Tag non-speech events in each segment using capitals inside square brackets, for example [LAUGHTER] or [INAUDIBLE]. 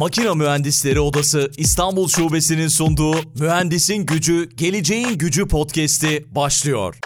Makina Mühendisleri Odası İstanbul Şubesi'nin sunduğu Mühendisin Gücü, Geleceğin Gücü podcast'i başlıyor.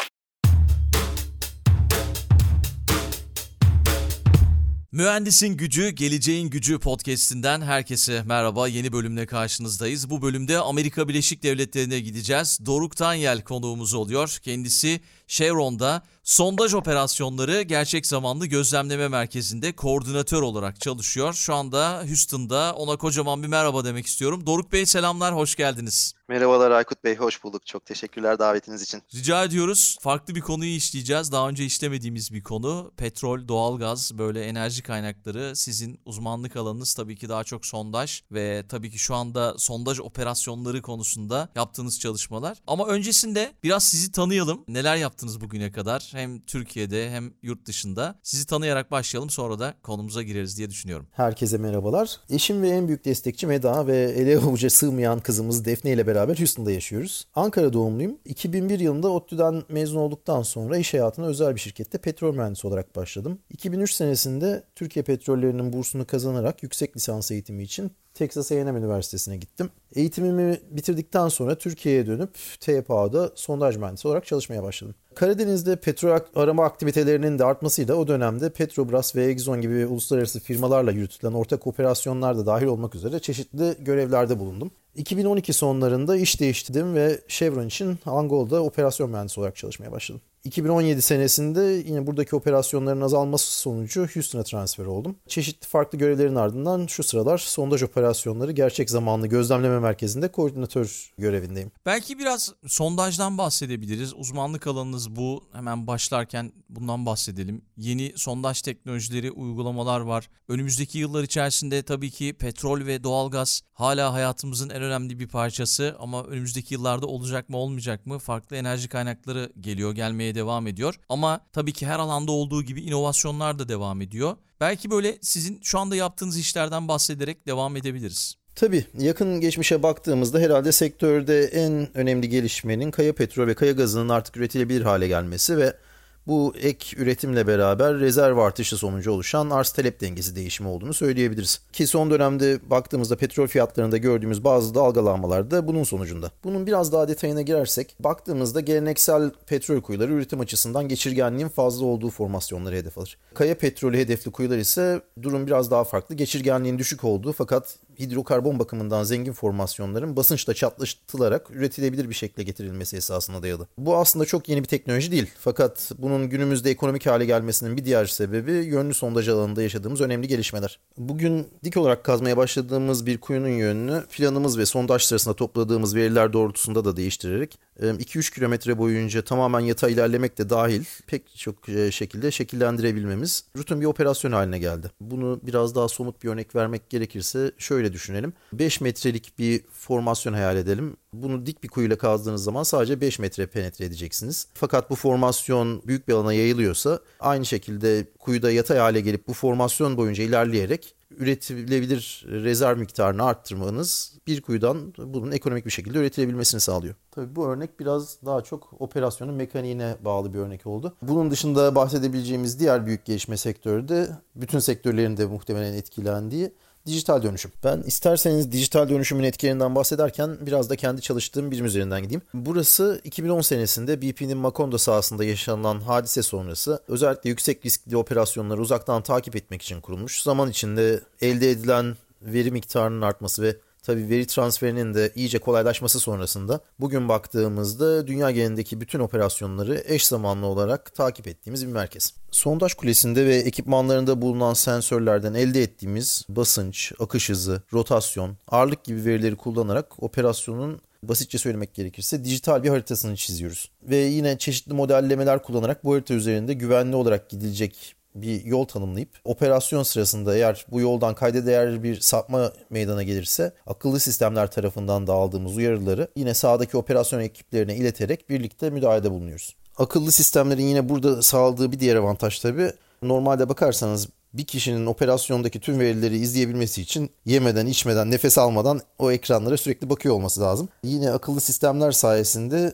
Mühendisin Gücü, Geleceğin Gücü podcast'inden herkese merhaba. Yeni bölümle karşınızdayız. Bu bölümde Amerika Birleşik Devletleri'ne gideceğiz. Doruk Tanyel konuğumuz oluyor. Kendisi Chevron'da sondaj operasyonları gerçek zamanlı gözlemleme merkezinde koordinatör olarak çalışıyor. Şu anda Houston'da ona kocaman bir merhaba demek istiyorum. Doruk Bey selamlar, hoş geldiniz. Merhabalar Aykut Bey, hoş bulduk. Çok teşekkürler davetiniz için. Rica ediyoruz. Farklı bir konuyu işleyeceğiz. Daha önce işlemediğimiz bir konu. Petrol, doğalgaz, böyle enerji kaynakları. Sizin uzmanlık alanınız tabii ki daha çok sondaj ve tabii ki şu anda sondaj operasyonları konusunda yaptığınız çalışmalar. Ama öncesinde biraz sizi tanıyalım. Neler yaptınız bugüne kadar? Hem Türkiye'de hem yurt dışında. Sizi tanıyarak başlayalım sonra da konumuza gireriz diye düşünüyorum. Herkese merhabalar. Eşim ve en büyük destekçim Eda ve ele avuca sığmayan kızımız Defne ile beraber Houston'da yaşıyoruz. Ankara doğumluyum. 2001 yılında ODTÜ'den mezun olduktan sonra iş hayatına özel bir şirkette petrol mühendisi olarak başladım. 2003 senesinde Türkiye Petrollerinin bursunu kazanarak yüksek lisans eğitimi için Texas A&M Üniversitesi'ne gittim. Eğitimimi bitirdikten sonra Türkiye'ye dönüp TPA'da sondaj mühendisi olarak çalışmaya başladım. Karadeniz'de petrol arama aktivitelerinin de artmasıyla o dönemde Petrobras ve Exxon gibi uluslararası firmalarla yürütülen ortak operasyonlar da dahil olmak üzere çeşitli görevlerde bulundum. 2012 sonlarında iş değiştirdim ve Chevron için Angol'da operasyon mühendisi olarak çalışmaya başladım. 2017 senesinde yine buradaki operasyonların azalması sonucu Houston'a transfer oldum. Çeşitli farklı görevlerin ardından şu sıralar sondaj operasyonları gerçek zamanlı gözlemleme merkezinde koordinatör görevindeyim. Belki biraz sondajdan bahsedebiliriz. Uzmanlık alanınız bu. Hemen başlarken bundan bahsedelim. Yeni sondaj teknolojileri, uygulamalar var. Önümüzdeki yıllar içerisinde tabii ki petrol ve doğalgaz hala hayatımızın en önemli bir parçası ama önümüzdeki yıllarda olacak mı olmayacak mı? Farklı enerji kaynakları geliyor, gelmeye devam ediyor. Ama tabii ki her alanda olduğu gibi inovasyonlar da devam ediyor. Belki böyle sizin şu anda yaptığınız işlerden bahsederek devam edebiliriz. Tabii yakın geçmişe baktığımızda herhalde sektörde en önemli gelişmenin kaya petrol ve kaya gazının artık üretilebilir hale gelmesi ve bu ek üretimle beraber rezerv artışı sonucu oluşan arz talep dengesi değişimi olduğunu söyleyebiliriz. Ki son dönemde baktığımızda petrol fiyatlarında gördüğümüz bazı dalgalanmalar da bunun sonucunda. Bunun biraz daha detayına girersek baktığımızda geleneksel petrol kuyuları üretim açısından geçirgenliğin fazla olduğu formasyonları hedef alır. Kaya petrolü hedefli kuyular ise durum biraz daha farklı. Geçirgenliğin düşük olduğu fakat hidrokarbon bakımından zengin formasyonların basınçla çatlatılarak üretilebilir bir şekilde getirilmesi esasına dayalı. Bu aslında çok yeni bir teknoloji değil. Fakat bunun günümüzde ekonomik hale gelmesinin bir diğer sebebi yönlü sondaj alanında yaşadığımız önemli gelişmeler. Bugün dik olarak kazmaya başladığımız bir kuyunun yönünü planımız ve sondaj sırasında topladığımız veriler doğrultusunda da değiştirerek 2-3 kilometre boyunca tamamen yatay ilerlemek de dahil pek çok şekilde şekillendirebilmemiz rutin bir operasyon haline geldi. Bunu biraz daha somut bir örnek vermek gerekirse şöyle düşünelim. 5 metrelik bir formasyon hayal edelim. Bunu dik bir kuyuyla kazdığınız zaman sadece 5 metre penetre edeceksiniz. Fakat bu formasyon büyük bir alana yayılıyorsa aynı şekilde kuyuda yatay hale gelip bu formasyon boyunca ilerleyerek üretilebilir rezerv miktarını arttırmanız bir kuyudan bunun ekonomik bir şekilde üretilebilmesini sağlıyor. Tabii bu örnek biraz daha çok operasyonun mekaniğine bağlı bir örnek oldu. Bunun dışında bahsedebileceğimiz diğer büyük gelişme sektörü de bütün sektörlerin de muhtemelen etkilendiği dijital dönüşüm. Ben isterseniz dijital dönüşümün etkilerinden bahsederken biraz da kendi çalıştığım birim üzerinden gideyim. Burası 2010 senesinde BP'nin Macondo sahasında yaşanan hadise sonrası özellikle yüksek riskli operasyonları uzaktan takip etmek için kurulmuş. Zaman içinde elde edilen veri miktarının artması ve Tabii veri transferinin de iyice kolaylaşması sonrasında bugün baktığımızda dünya genelindeki bütün operasyonları eş zamanlı olarak takip ettiğimiz bir merkez. Sondaj kulesinde ve ekipmanlarında bulunan sensörlerden elde ettiğimiz basınç, akış hızı, rotasyon, ağırlık gibi verileri kullanarak operasyonun basitçe söylemek gerekirse dijital bir haritasını çiziyoruz. Ve yine çeşitli modellemeler kullanarak bu harita üzerinde güvenli olarak gidilecek bir yol tanımlayıp operasyon sırasında eğer bu yoldan kayda değer bir sapma meydana gelirse akıllı sistemler tarafından da aldığımız uyarıları yine sahadaki operasyon ekiplerine ileterek birlikte müdahalede bulunuyoruz. Akıllı sistemlerin yine burada sağladığı bir diğer avantaj tabi normalde bakarsanız bir kişinin operasyondaki tüm verileri izleyebilmesi için yemeden, içmeden, nefes almadan o ekranlara sürekli bakıyor olması lazım. Yine akıllı sistemler sayesinde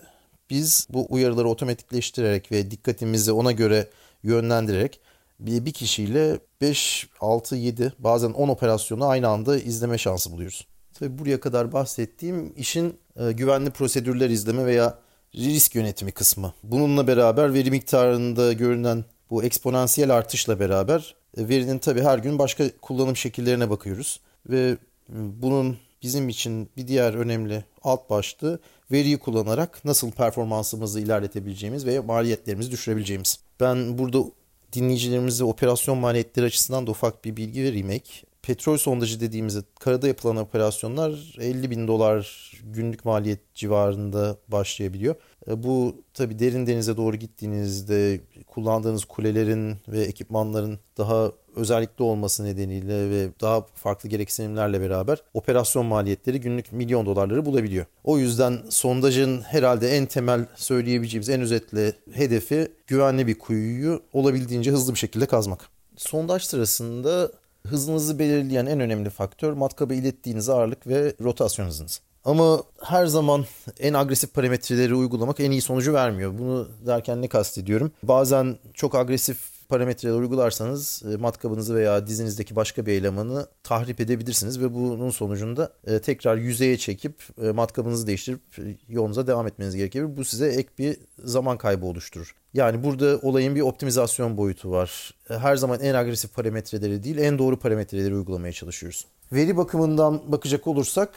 biz bu uyarıları otomatikleştirerek ve dikkatimizi ona göre yönlendirerek bir, bir kişiyle 5, 6, 7 bazen 10 operasyonu aynı anda izleme şansı buluyoruz. Tabii buraya kadar bahsettiğim işin e, güvenli prosedürler izleme veya risk yönetimi kısmı. Bununla beraber veri miktarında görünen bu eksponansiyel artışla beraber e, verinin tabii her gün başka kullanım şekillerine bakıyoruz. Ve bunun bizim için bir diğer önemli alt başlığı veriyi kullanarak nasıl performansımızı ilerletebileceğimiz ve maliyetlerimizi düşürebileceğimiz. Ben burada dinleyicilerimize operasyon maliyetleri açısından da ufak bir bilgi vereyim ek. Petrol sondajı dediğimizde karada yapılan operasyonlar 50 bin dolar günlük maliyet civarında başlayabiliyor. E, bu tabi derin denize doğru gittiğinizde kullandığınız kulelerin ve ekipmanların daha özellikle olması nedeniyle ve daha farklı gereksinimlerle beraber operasyon maliyetleri günlük milyon dolarları bulabiliyor. O yüzden sondajın herhalde en temel söyleyebileceğimiz en özetle hedefi güvenli bir kuyuyu olabildiğince hızlı bir şekilde kazmak. Sondaj sırasında hızınızı belirleyen en önemli faktör matkaba ilettiğiniz ağırlık ve rotasyon hızınız. Ama her zaman en agresif parametreleri uygulamak en iyi sonucu vermiyor. Bunu derken ne kastediyorum? Bazen çok agresif parametreler uygularsanız e, matkabınızı veya dizinizdeki başka bir elemanı tahrip edebilirsiniz ve bunun sonucunda e, tekrar yüzeye çekip e, matkabınızı değiştirip yolunuza devam etmeniz gerekebilir. Bu size ek bir zaman kaybı oluşturur. Yani burada olayın bir optimizasyon boyutu var. Her zaman en agresif parametreleri değil, en doğru parametreleri uygulamaya çalışıyoruz. Veri bakımından bakacak olursak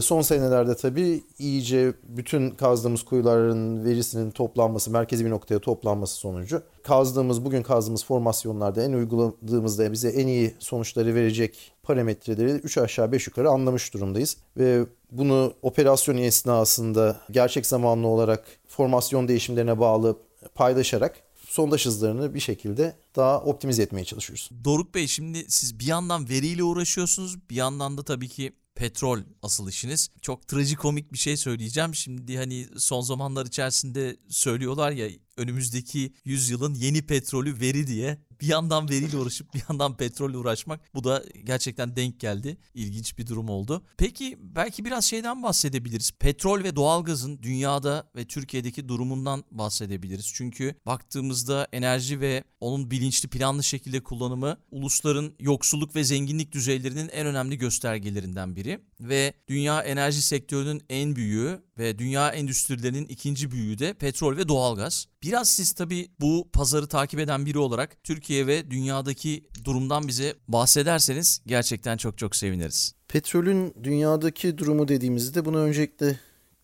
son senelerde tabii iyice bütün kazdığımız kuyuların verisinin toplanması, merkezi bir noktaya toplanması sonucu kazdığımız, bugün kazdığımız formasyonlarda en uyguladığımızda bize en iyi sonuçları verecek parametreleri 3 aşağı 5 yukarı anlamış durumdayız. Ve bunu operasyon esnasında gerçek zamanlı olarak formasyon değişimlerine bağlı paylaşarak sondaj hızlarını bir şekilde daha optimize etmeye çalışıyoruz. Doruk Bey şimdi siz bir yandan veriyle uğraşıyorsunuz bir yandan da tabii ki petrol asıl işiniz. Çok trajikomik bir şey söyleyeceğim. Şimdi hani son zamanlar içerisinde söylüyorlar ya önümüzdeki yüzyılın yeni petrolü veri diye bir yandan veriyle uğraşıp bir yandan petrolle uğraşmak bu da gerçekten denk geldi. İlginç bir durum oldu. Peki belki biraz şeyden bahsedebiliriz. Petrol ve doğalgazın dünyada ve Türkiye'deki durumundan bahsedebiliriz. Çünkü baktığımızda enerji ve onun bilinçli planlı şekilde kullanımı ulusların yoksulluk ve zenginlik düzeylerinin en önemli göstergelerinden biri ve dünya enerji sektörünün en büyüğü ve dünya endüstrilerinin ikinci büyüğü de petrol ve doğalgaz. Biraz siz tabii bu pazarı takip eden biri olarak Türkiye ve dünyadaki durumdan bize bahsederseniz gerçekten çok çok seviniriz. Petrolün dünyadaki durumu dediğimizde bunu öncelikle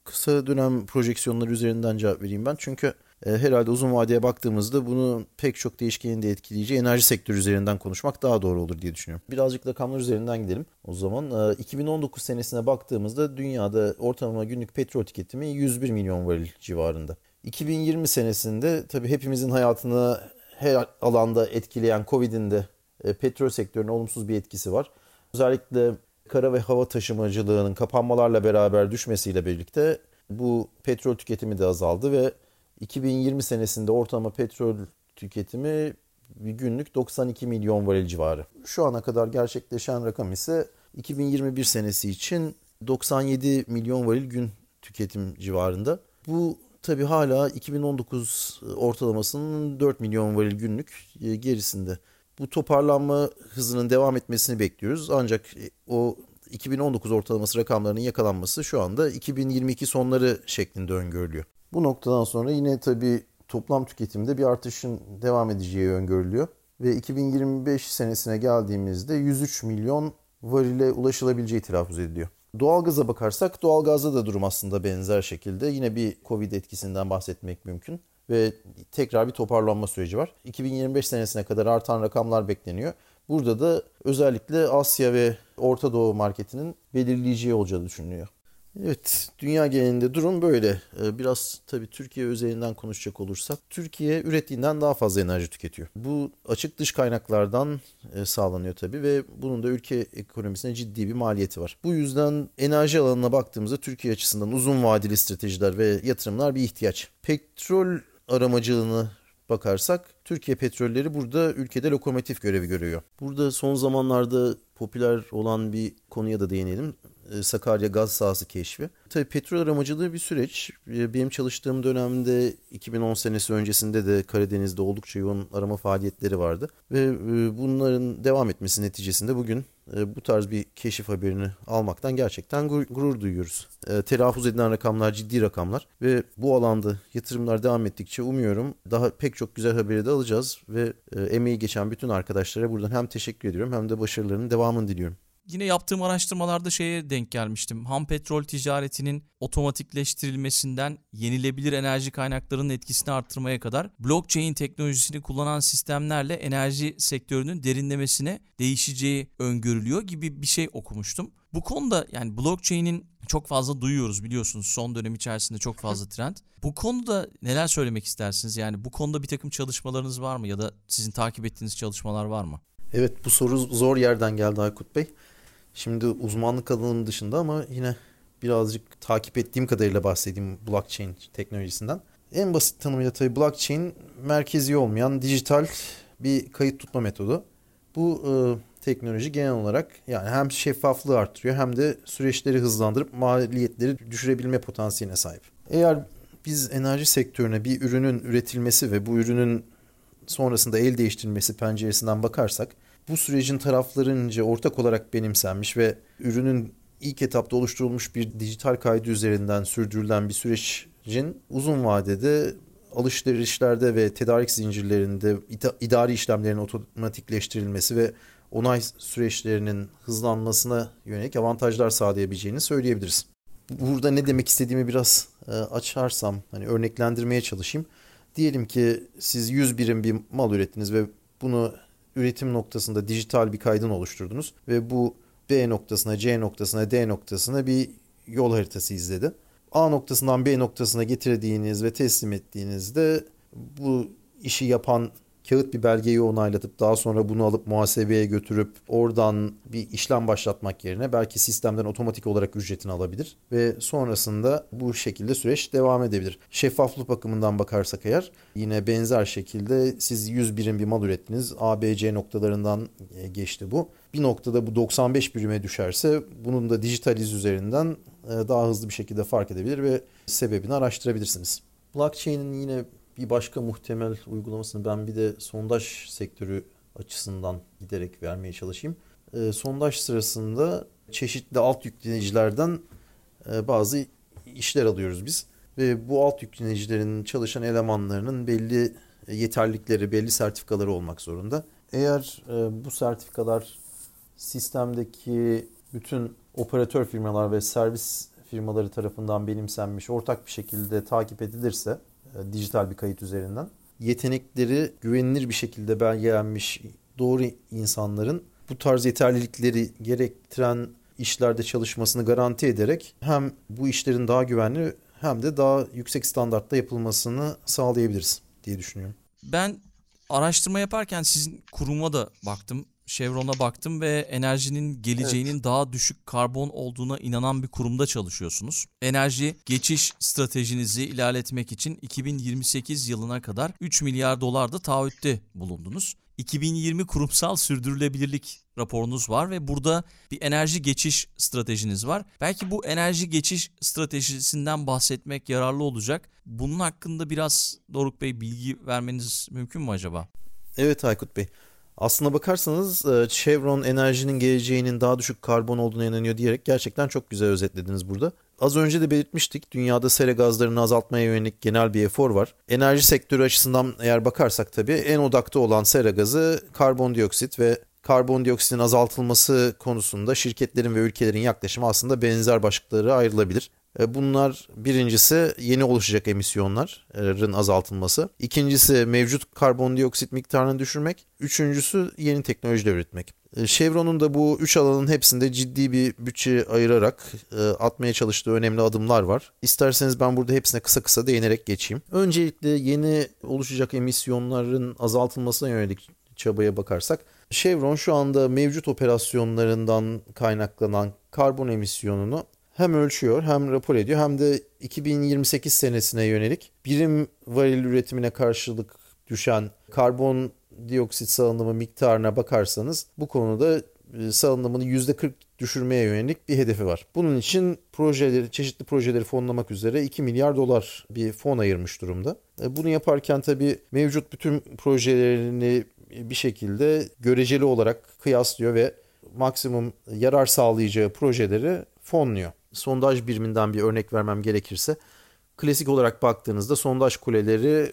kısa dönem projeksiyonları üzerinden cevap vereyim ben. Çünkü e, herhalde uzun vadeye baktığımızda bunu pek çok değişkenin de etkileyici enerji sektörü üzerinden konuşmak daha doğru olur diye düşünüyorum. Birazcık rakamlar üzerinden gidelim. O zaman 2019 e, senesine baktığımızda dünyada ortalama günlük petrol tüketimi 101 milyon varil civarında. 2020 senesinde tabii hepimizin hayatını her alanda etkileyen Covid'in de e, petrol sektörüne olumsuz bir etkisi var. Özellikle kara ve hava taşımacılığının kapanmalarla beraber düşmesiyle birlikte bu petrol tüketimi de azaldı ve 2020 senesinde ortalama petrol tüketimi günlük 92 milyon varil civarı. Şu ana kadar gerçekleşen rakam ise 2021 senesi için 97 milyon varil gün tüketim civarında. Bu tabi hala 2019 ortalamasının 4 milyon varil günlük e, gerisinde. Bu toparlanma hızının devam etmesini bekliyoruz. Ancak e, o 2019 ortalaması rakamlarının yakalanması şu anda 2022 sonları şeklinde öngörülüyor. Bu noktadan sonra yine tabii toplam tüketimde bir artışın devam edeceği öngörülüyor. Ve 2025 senesine geldiğimizde 103 milyon varile ulaşılabileceği telaffuz ediliyor. Doğalgaza bakarsak doğalgazda da durum aslında benzer şekilde. Yine bir Covid etkisinden bahsetmek mümkün ve tekrar bir toparlanma süreci var. 2025 senesine kadar artan rakamlar bekleniyor. Burada da özellikle Asya ve Orta Doğu marketinin belirleyeceği olacağı düşünülüyor. Evet, dünya genelinde durum böyle. Ee, biraz tabii Türkiye üzerinden konuşacak olursak, Türkiye ürettiğinden daha fazla enerji tüketiyor. Bu açık dış kaynaklardan e, sağlanıyor tabii ve bunun da ülke ekonomisine ciddi bir maliyeti var. Bu yüzden enerji alanına baktığımızda Türkiye açısından uzun vadeli stratejiler ve yatırımlar bir ihtiyaç. Petrol aramacılığını bakarsak Türkiye petrolleri burada ülkede lokomotif görevi görüyor. Burada son zamanlarda popüler olan bir konuya da değinelim Sakarya gaz sahası keşfi. Tabii petrol aramacılığı bir süreç. E, benim çalıştığım dönemde 2010 senesi öncesinde de Karadeniz'de oldukça yoğun arama faaliyetleri vardı. Ve e, bunların devam etmesi neticesinde bugün bu tarz bir keşif haberini almaktan gerçekten gurur duyuyoruz. Telaffuz edilen rakamlar ciddi rakamlar ve bu alanda yatırımlar devam ettikçe umuyorum daha pek çok güzel haberi de alacağız ve emeği geçen bütün arkadaşlara buradan hem teşekkür ediyorum hem de başarılarının devamını diliyorum yine yaptığım araştırmalarda şeye denk gelmiştim. Ham petrol ticaretinin otomatikleştirilmesinden yenilebilir enerji kaynaklarının etkisini arttırmaya kadar blockchain teknolojisini kullanan sistemlerle enerji sektörünün derinlemesine değişeceği öngörülüyor gibi bir şey okumuştum. Bu konuda yani blockchain'in çok fazla duyuyoruz biliyorsunuz son dönem içerisinde çok fazla [LAUGHS] trend. Bu konuda neler söylemek istersiniz? Yani bu konuda bir takım çalışmalarınız var mı ya da sizin takip ettiğiniz çalışmalar var mı? Evet bu soru zor yerden geldi Aykut Bey. Şimdi uzmanlık alanım dışında ama yine birazcık takip ettiğim kadarıyla bahsedeyim blockchain teknolojisinden. En basit tanımıyla tabii blockchain merkezi olmayan dijital bir kayıt tutma metodu. Bu e, teknoloji genel olarak yani hem şeffaflığı arttırıyor hem de süreçleri hızlandırıp maliyetleri düşürebilme potansiyeline sahip. Eğer biz enerji sektörüne bir ürünün üretilmesi ve bu ürünün sonrasında el değiştirilmesi penceresinden bakarsak bu sürecin taraflarınca ortak olarak benimsenmiş ve ürünün ilk etapta oluşturulmuş bir dijital kaydı üzerinden sürdürülen bir sürecin uzun vadede alışverişlerde ve tedarik zincirlerinde idari işlemlerin otomatikleştirilmesi ve onay süreçlerinin hızlanmasına yönelik avantajlar sağlayabileceğini söyleyebiliriz. Burada ne demek istediğimi biraz e, açarsam, hani örneklendirmeye çalışayım. Diyelim ki siz 100 birim bir mal ürettiniz ve bunu üretim noktasında dijital bir kaydın oluşturdunuz ve bu B noktasına, C noktasına, D noktasına bir yol haritası izledi. A noktasından B noktasına getirdiğiniz ve teslim ettiğinizde bu işi yapan kağıt bir belgeyi onaylatıp daha sonra bunu alıp muhasebeye götürüp oradan bir işlem başlatmak yerine belki sistemden otomatik olarak ücretini alabilir ve sonrasında bu şekilde süreç devam edebilir. Şeffaflık bakımından bakarsak eğer yine benzer şekilde siz 100 birim bir mal ürettiniz. A, B, C noktalarından e, geçti bu. Bir noktada bu 95 birime düşerse bunun da dijitaliz üzerinden e, daha hızlı bir şekilde fark edebilir ve sebebini araştırabilirsiniz. Blockchain'in yine bir başka muhtemel uygulamasını ben bir de sondaj sektörü açısından giderek vermeye çalışayım. E, sondaj sırasında çeşitli alt yüklenicilerden e, bazı işler alıyoruz biz. Ve bu alt yüklenicilerin çalışan elemanlarının belli yeterlilikleri, belli sertifikaları olmak zorunda. Eğer e, bu sertifikalar sistemdeki bütün operatör firmalar ve servis firmaları tarafından benimsenmiş, ortak bir şekilde takip edilirse dijital bir kayıt üzerinden. Yetenekleri güvenilir bir şekilde belgelenmiş doğru insanların bu tarz yeterlilikleri gerektiren işlerde çalışmasını garanti ederek hem bu işlerin daha güvenli hem de daha yüksek standartta yapılmasını sağlayabiliriz diye düşünüyorum. Ben araştırma yaparken sizin kuruma da baktım. Chevron'a baktım ve enerjinin geleceğinin evet. daha düşük karbon olduğuna inanan bir kurumda çalışıyorsunuz. Enerji geçiş stratejinizi ilerletmek için 2028 yılına kadar 3 milyar dolar da taahhütte bulundunuz. 2020 kurumsal sürdürülebilirlik raporunuz var ve burada bir enerji geçiş stratejiniz var. Belki bu enerji geçiş stratejisinden bahsetmek yararlı olacak. Bunun hakkında biraz Doruk Bey bilgi vermeniz mümkün mü acaba? Evet Aykut Bey. Aslına bakarsanız e, Chevron enerjinin geleceğinin daha düşük karbon olduğuna inanıyor diyerek gerçekten çok güzel özetlediniz burada. Az önce de belirtmiştik dünyada sera gazlarını azaltmaya yönelik genel bir efor var. Enerji sektörü açısından eğer bakarsak tabii en odakta olan sera gazı karbondioksit ve karbondioksitin azaltılması konusunda şirketlerin ve ülkelerin yaklaşımı aslında benzer başlıkları ayrılabilir. E, bunlar birincisi yeni oluşacak emisyonların azaltılması. İkincisi mevcut karbondioksit miktarını düşürmek. Üçüncüsü yeni teknolojiler üretmek. E, Chevron'un da bu üç alanın hepsinde ciddi bir bütçe ayırarak e, atmaya çalıştığı önemli adımlar var. İsterseniz ben burada hepsine kısa kısa değinerek geçeyim. Öncelikle yeni oluşacak emisyonların azaltılmasına yönelik çabaya bakarsak Chevron şu anda mevcut operasyonlarından kaynaklanan karbon emisyonunu hem ölçüyor hem rapor ediyor hem de 2028 senesine yönelik birim varil üretimine karşılık düşen karbon dioksit salınımı miktarına bakarsanız bu konuda e, salınımını %40 düşürmeye yönelik bir hedefi var. Bunun için projeleri, çeşitli projeleri fonlamak üzere 2 milyar dolar bir fon ayırmış durumda. E, bunu yaparken tabii mevcut bütün projelerini bir şekilde göreceli olarak kıyaslıyor ve maksimum yarar sağlayacağı projeleri fonluyor. Sondaj biriminden bir örnek vermem gerekirse klasik olarak baktığınızda sondaj kuleleri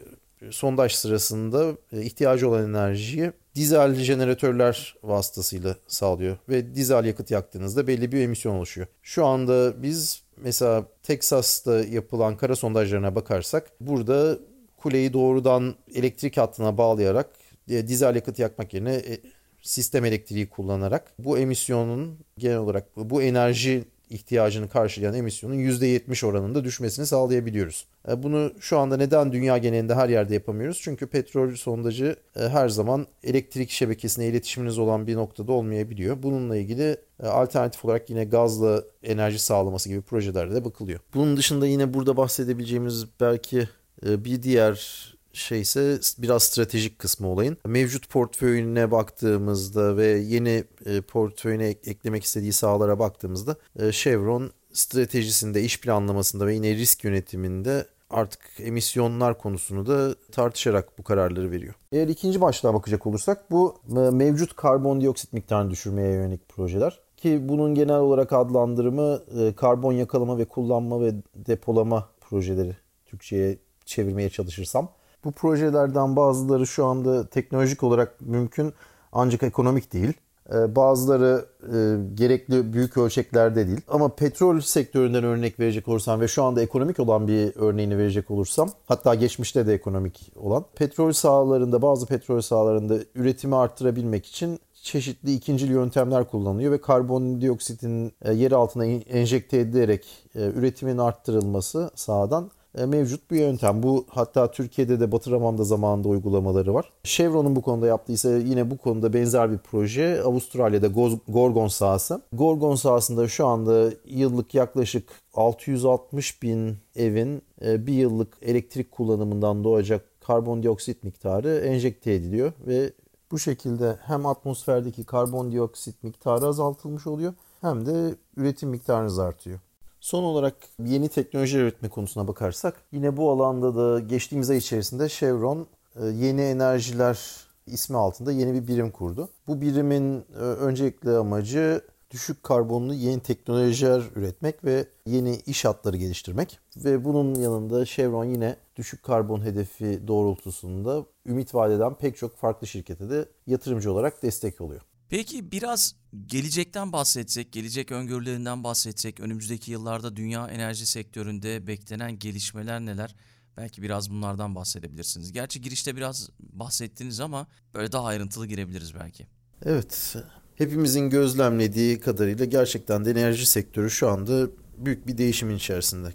sondaj sırasında e, ihtiyacı olan enerjiyi dizel jeneratörler vasıtasıyla sağlıyor ve dizel yakıt yaktığınızda belli bir emisyon oluşuyor. Şu anda biz mesela Texas'ta yapılan kara sondajlarına bakarsak burada kuleyi doğrudan elektrik hattına bağlayarak e, dizel yakıt yakmak yerine e, sistem elektriği kullanarak bu emisyonun genel olarak bu enerji ihtiyacını karşılayan emisyonun %70 oranında düşmesini sağlayabiliyoruz. E, bunu şu anda neden dünya genelinde her yerde yapamıyoruz? Çünkü petrol sondajı e, her zaman elektrik şebekesine iletişiminiz olan bir noktada olmayabiliyor. Bununla ilgili e, alternatif olarak yine gazla enerji sağlaması gibi projelerde de bakılıyor. Bunun dışında yine burada bahsedebileceğimiz belki bir diğer şeyse biraz stratejik kısmı olayın. Mevcut portföyüne baktığımızda ve yeni e, portföyüne eklemek istediği sahalara baktığımızda e, Chevron stratejisinde, iş planlamasında ve yine risk yönetiminde artık emisyonlar konusunu da tartışarak bu kararları veriyor. Eğer ikinci başlığa bakacak olursak bu e, mevcut karbondioksit miktarını düşürmeye yönelik projeler. Ki bunun genel olarak adlandırımı karbon yakalama ve kullanma ve depolama projeleri Türkçe'ye çevirmeye çalışırsam. Bu projelerden bazıları şu anda teknolojik olarak mümkün ancak ekonomik değil. Ee, bazıları e, gerekli büyük ölçeklerde değil. Ama petrol sektöründen örnek verecek olursam ve şu anda ekonomik olan bir örneğini verecek olursam hatta geçmişte de ekonomik olan petrol sahalarında bazı petrol sahalarında üretimi arttırabilmek için çeşitli ikincil yöntemler kullanılıyor ve karbondioksitin e, yer altına enjekte edilerek e, üretimin arttırılması sahadan mevcut bir yöntem. Bu hatta Türkiye'de de Batıraman'da zamanında uygulamaları var. Chevron'un bu konuda yaptıysa yine bu konuda benzer bir proje Avustralya'da Gorgon sahası. Gorgon sahasında şu anda yıllık yaklaşık 660 bin evin e, bir yıllık elektrik kullanımından doğacak karbondioksit miktarı enjekte ediliyor ve bu şekilde hem atmosferdeki karbondioksit miktarı azaltılmış oluyor hem de üretim miktarınız artıyor. Son olarak yeni teknoloji üretme konusuna bakarsak yine bu alanda da geçtiğimiz ay içerisinde Chevron e, yeni enerjiler ismi altında yeni bir birim kurdu. Bu birimin e, öncelikli amacı düşük karbonlu yeni teknolojiler üretmek ve yeni iş hatları geliştirmek. Ve bunun yanında Chevron yine düşük karbon hedefi doğrultusunda ümit vadeden pek çok farklı şirkete de yatırımcı olarak destek oluyor. Peki biraz gelecekten bahsetsek, gelecek öngörülerinden bahsetsek, önümüzdeki yıllarda dünya enerji sektöründe beklenen gelişmeler neler? Belki biraz bunlardan bahsedebilirsiniz. Gerçi girişte biraz bahsettiniz ama böyle daha ayrıntılı girebiliriz belki. Evet, hepimizin gözlemlediği kadarıyla gerçekten de enerji sektörü şu anda büyük bir değişimin içerisinde.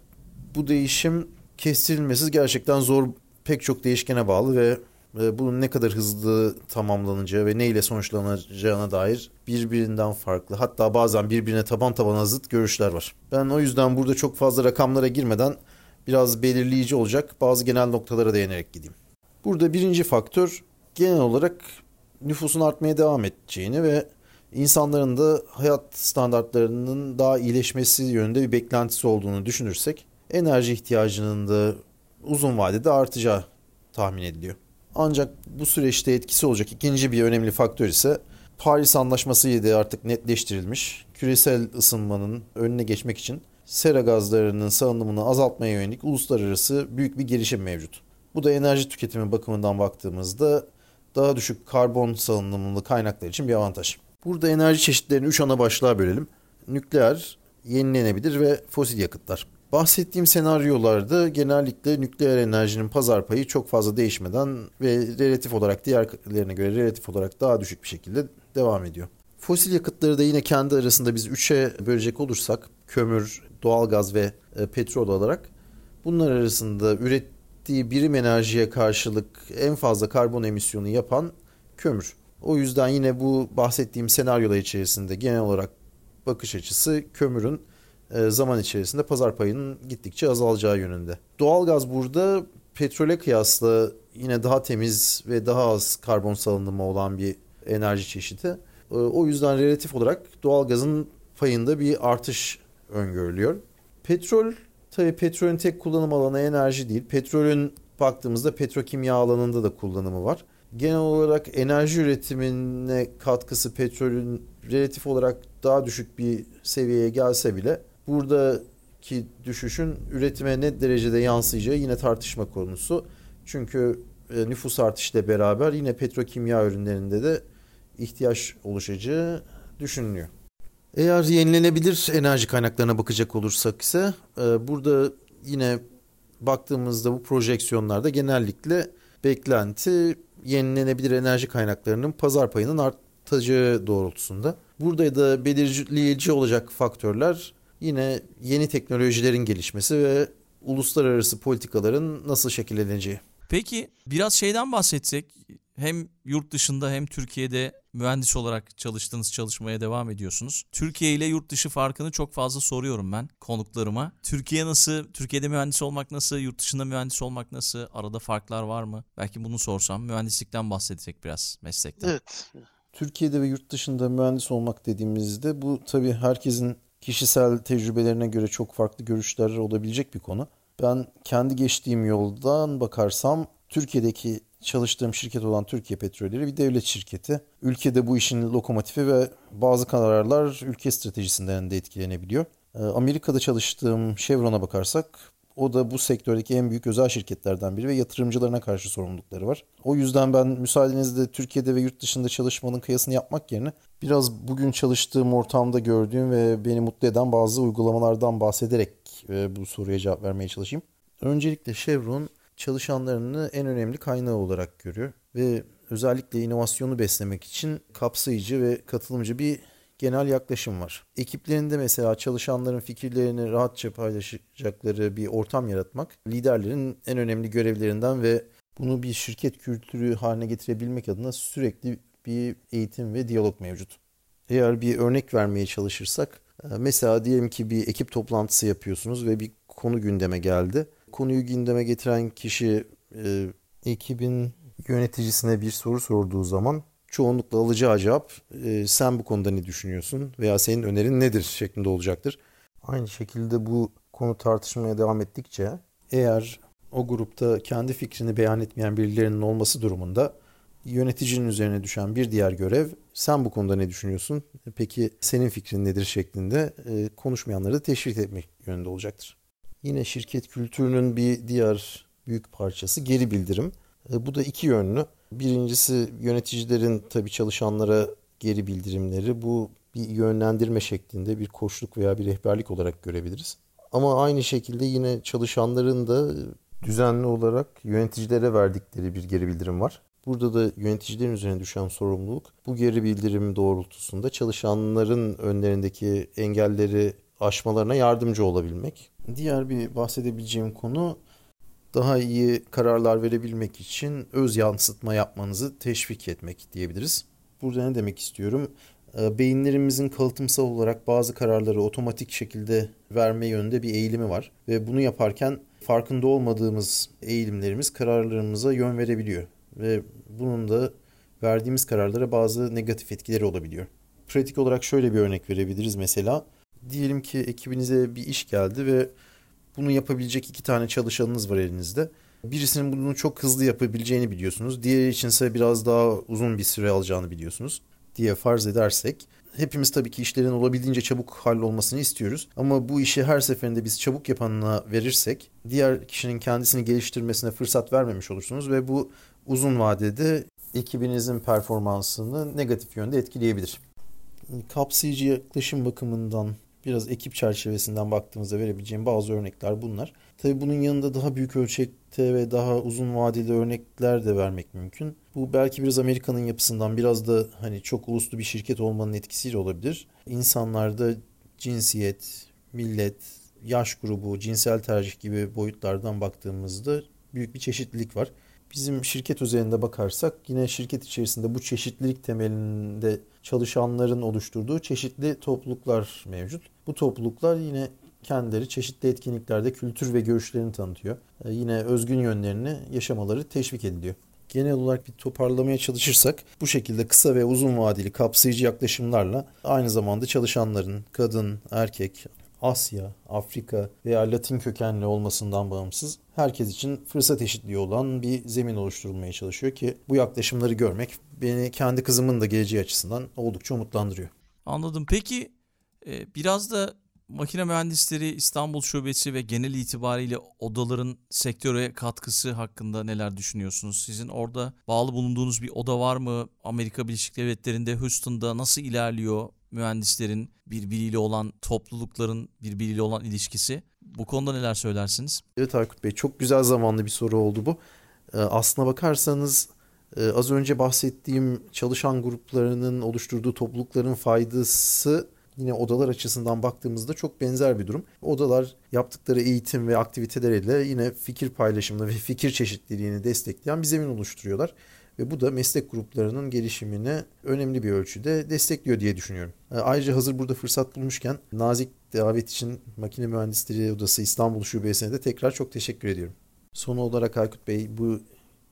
Bu değişim kestirilmesi gerçekten zor pek çok değişkene bağlı ve bunun ne kadar hızlı tamamlanacağı ve neyle sonuçlanacağına dair birbirinden farklı hatta bazen birbirine taban tabana zıt görüşler var. Ben o yüzden burada çok fazla rakamlara girmeden biraz belirleyici olacak bazı genel noktalara değinerek gideyim. Burada birinci faktör genel olarak nüfusun artmaya devam edeceğini ve insanların da hayat standartlarının daha iyileşmesi yönünde bir beklentisi olduğunu düşünürsek enerji ihtiyacının da uzun vadede artacağı tahmin ediliyor. Ancak bu süreçte etkisi olacak ikinci bir önemli faktör ise Paris Anlaşması ile artık netleştirilmiş küresel ısınmanın önüne geçmek için sera gazlarının salınımını azaltmaya yönelik uluslararası büyük bir girişim mevcut. Bu da enerji tüketimi bakımından baktığımızda daha düşük karbon salınımlı kaynaklar için bir avantaj. Burada enerji çeşitlerini 3 ana başlığa bölelim. Nükleer, yenilenebilir ve fosil yakıtlar. Bahsettiğim senaryolarda genellikle nükleer enerjinin pazar payı çok fazla değişmeden ve relatif olarak diğerlerine göre relatif olarak daha düşük bir şekilde devam ediyor. Fosil yakıtları da yine kendi arasında biz üçe bölecek olursak kömür, doğalgaz ve e, petrol olarak bunlar arasında ürettiği birim enerjiye karşılık en fazla karbon emisyonu yapan kömür. O yüzden yine bu bahsettiğim senaryolar içerisinde genel olarak bakış açısı kömürün zaman içerisinde pazar payının gittikçe azalacağı yönünde. Doğalgaz burada petrole kıyasla yine daha temiz ve daha az karbon salınımı olan bir enerji çeşidi. E, o yüzden relatif olarak doğalgazın payında bir artış öngörülüyor. Petrol tabii petrolün tek kullanım alanı enerji değil. Petrolün baktığımızda petrokimya alanında da kullanımı var. Genel olarak enerji üretimine katkısı petrolün relatif olarak daha düşük bir seviyeye gelse bile buradaki düşüşün üretime ne derecede yansıyacağı yine tartışma konusu. Çünkü e, nüfus artışıyla beraber yine petrokimya ürünlerinde de ihtiyaç oluşacağı düşünülüyor. Eğer yenilenebilir enerji kaynaklarına bakacak olursak ise e, burada yine baktığımızda bu projeksiyonlarda genellikle beklenti yenilenebilir enerji kaynaklarının pazar payının artacağı doğrultusunda. Burada da belirleyici olacak faktörler yine yeni teknolojilerin gelişmesi ve uluslararası politikaların nasıl şekilleneceği. Peki biraz şeyden bahsetsek hem yurt dışında hem Türkiye'de mühendis olarak çalıştığınız çalışmaya devam ediyorsunuz. Türkiye ile yurt dışı farkını çok fazla soruyorum ben konuklarıma. Türkiye nasıl, Türkiye'de mühendis olmak nasıl, yurt dışında mühendis olmak nasıl, arada farklar var mı? Belki bunu sorsam, mühendislikten bahsedecek biraz meslekten. Evet. Türkiye'de ve yurt dışında mühendis olmak dediğimizde bu tabii herkesin kişisel tecrübelerine göre çok farklı görüşler olabilecek bir konu. Ben kendi geçtiğim yoldan bakarsam Türkiye'deki çalıştığım şirket olan Türkiye Petrolleri bir devlet şirketi. Ülkede bu işin lokomotifi ve bazı kararlar ülke stratejisinden de etkilenebiliyor. Ee, Amerika'da çalıştığım Chevron'a bakarsak o da bu sektördeki en büyük özel şirketlerden biri ve yatırımcılarına karşı sorumlulukları var. O yüzden ben müsaadenizle Türkiye'de ve yurt dışında çalışmanın kıyasını yapmak yerine biraz bugün çalıştığım ortamda gördüğüm ve beni mutlu eden bazı uygulamalardan bahsederek e, bu soruya cevap vermeye çalışayım. Öncelikle Chevron çalışanlarını en önemli kaynağı olarak görüyor ve özellikle inovasyonu beslemek için kapsayıcı ve katılımcı bir genel yaklaşım var. Ekiplerinde mesela çalışanların fikirlerini rahatça paylaşacakları bir ortam yaratmak liderlerin en önemli görevlerinden ve bunu bir şirket kültürü haline getirebilmek adına sürekli bir eğitim ve diyalog mevcut. Eğer bir örnek vermeye çalışırsak mesela diyelim ki bir ekip toplantısı yapıyorsunuz ve bir konu gündeme geldi konuyu gündeme getiren kişi e, ekibin yöneticisine bir soru sorduğu zaman çoğunlukla alacağı cevap e, sen bu konuda ne düşünüyorsun veya senin önerin nedir şeklinde olacaktır. Aynı şekilde bu konu tartışmaya devam ettikçe eğer o grupta kendi fikrini beyan etmeyen birilerinin olması durumunda yöneticinin üzerine düşen bir diğer görev sen bu konuda ne düşünüyorsun? Peki senin fikrin nedir şeklinde e, konuşmayanları da teşvik etmek yönünde olacaktır. Yine şirket kültürünün bir diğer büyük parçası geri bildirim. E, bu da iki yönlü. Birincisi yöneticilerin tabii çalışanlara geri bildirimleri. Bu bir yönlendirme şeklinde bir koçluk veya bir rehberlik olarak görebiliriz. Ama aynı şekilde yine çalışanların da düzenli olarak yöneticilere verdikleri bir geri bildirim var. Burada da yöneticilerin üzerine düşen sorumluluk bu geri bildirim doğrultusunda çalışanların önlerindeki engelleri aşmalarına yardımcı olabilmek. Diğer bir bahsedebileceğim konu daha iyi kararlar verebilmek için öz yansıtma yapmanızı teşvik etmek diyebiliriz. Burada ne demek istiyorum? Ee, beyinlerimizin kalıtımsal olarak bazı kararları otomatik şekilde verme yönünde bir eğilimi var. Ve bunu yaparken farkında olmadığımız eğilimlerimiz kararlarımıza yön verebiliyor. Ve bunun da verdiğimiz kararlara bazı negatif etkileri olabiliyor. Pratik olarak şöyle bir örnek verebiliriz mesela diyelim ki ekibinize bir iş geldi ve bunu yapabilecek iki tane çalışanınız var elinizde. Birisinin bunu çok hızlı yapabileceğini biliyorsunuz. Diğeri içinse biraz daha uzun bir süre alacağını biliyorsunuz diye farz edersek hepimiz tabii ki işlerin olabildiğince çabuk hallolmasını istiyoruz. Ama bu işi her seferinde biz çabuk yapanına verirsek diğer kişinin kendisini geliştirmesine fırsat vermemiş olursunuz ve bu uzun vadede ekibinizin performansını negatif yönde etkileyebilir. Kapsayıcı yaklaşım bakımından biraz ekip çerçevesinden baktığımızda verebileceğim bazı örnekler bunlar. Tabi bunun yanında daha büyük ölçekte ve daha uzun vadeli örnekler de vermek mümkün. Bu belki biraz Amerika'nın yapısından biraz da hani çok uluslu bir şirket olmanın etkisiyle olabilir. İnsanlarda cinsiyet, millet, yaş grubu, cinsel tercih gibi boyutlardan baktığımızda büyük bir çeşitlilik var. Bizim şirket üzerinde bakarsak yine şirket içerisinde bu çeşitlilik temelinde çalışanların oluşturduğu çeşitli topluluklar mevcut. Bu topluluklar yine kendileri çeşitli etkinliklerde kültür ve görüşlerini tanıtıyor. Ee, yine özgün yönlerini yaşamaları teşvik ediliyor. Genel olarak bir toparlamaya çalışırsak bu şekilde kısa ve uzun vadeli kapsayıcı yaklaşımlarla aynı zamanda çalışanların kadın, erkek, Asya, Afrika veya Latin kökenli olmasından bağımsız herkes için fırsat eşitliği olan bir zemin oluşturulmaya çalışıyor ki bu yaklaşımları görmek beni kendi kızımın da geleceği açısından oldukça umutlandırıyor. Anladım. Peki e, biraz da makine mühendisleri İstanbul Şubesi ve genel itibariyle odaların sektöre katkısı hakkında neler düşünüyorsunuz? Sizin orada bağlı bulunduğunuz bir oda var mı? Amerika Birleşik Devletleri'nde Houston'da nasıl ilerliyor mühendislerin birbiriyle olan toplulukların birbiriyle olan ilişkisi? Bu konuda neler söylersiniz? Evet Aykut Bey çok güzel zamanlı bir soru oldu bu. Ee, aslına bakarsanız e, az önce bahsettiğim çalışan gruplarının oluşturduğu toplulukların faydası yine odalar açısından baktığımızda çok benzer bir durum. Odalar yaptıkları eğitim ve aktiviteleriyle yine fikir paylaşımını ve fikir çeşitliliğini destekleyen bir zemin oluşturuyorlar. Ve bu da meslek gruplarının gelişimini önemli bir ölçüde destekliyor diye düşünüyorum. E, ayrıca hazır burada fırsat bulmuşken nazik davet için Makine Mühendisleri Odası İstanbul Şubesi'ne de tekrar çok teşekkür ediyorum. Son olarak Aykut Bey bu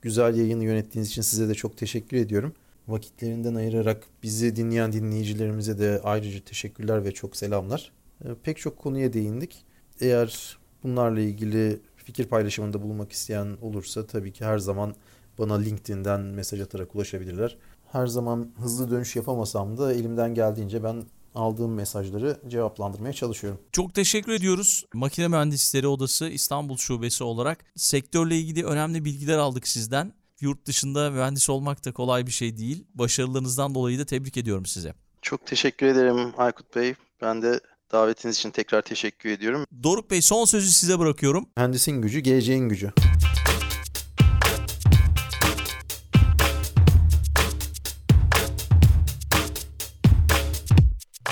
güzel yayını yönettiğiniz için size de çok teşekkür ediyorum. Vakitlerinden ayırarak bizi dinleyen dinleyicilerimize de ayrıca teşekkürler ve çok selamlar. E, pek çok konuya değindik. Eğer bunlarla ilgili fikir paylaşımında bulunmak isteyen olursa tabii ki her zaman bana LinkedIn'den mesaj atarak ulaşabilirler. Her zaman hızlı dönüş yapamasam da elimden geldiğince ben aldığım mesajları cevaplandırmaya çalışıyorum. Çok teşekkür ediyoruz. Makine Mühendisleri Odası İstanbul Şubesi olarak sektörle ilgili önemli bilgiler aldık sizden. Yurt dışında mühendis olmak da kolay bir şey değil. Başarılarınızdan dolayı da tebrik ediyorum size. Çok teşekkür ederim Aykut Bey. Ben de davetiniz için tekrar teşekkür ediyorum. Doruk Bey son sözü size bırakıyorum. Mühendisin gücü, geleceğin gücü.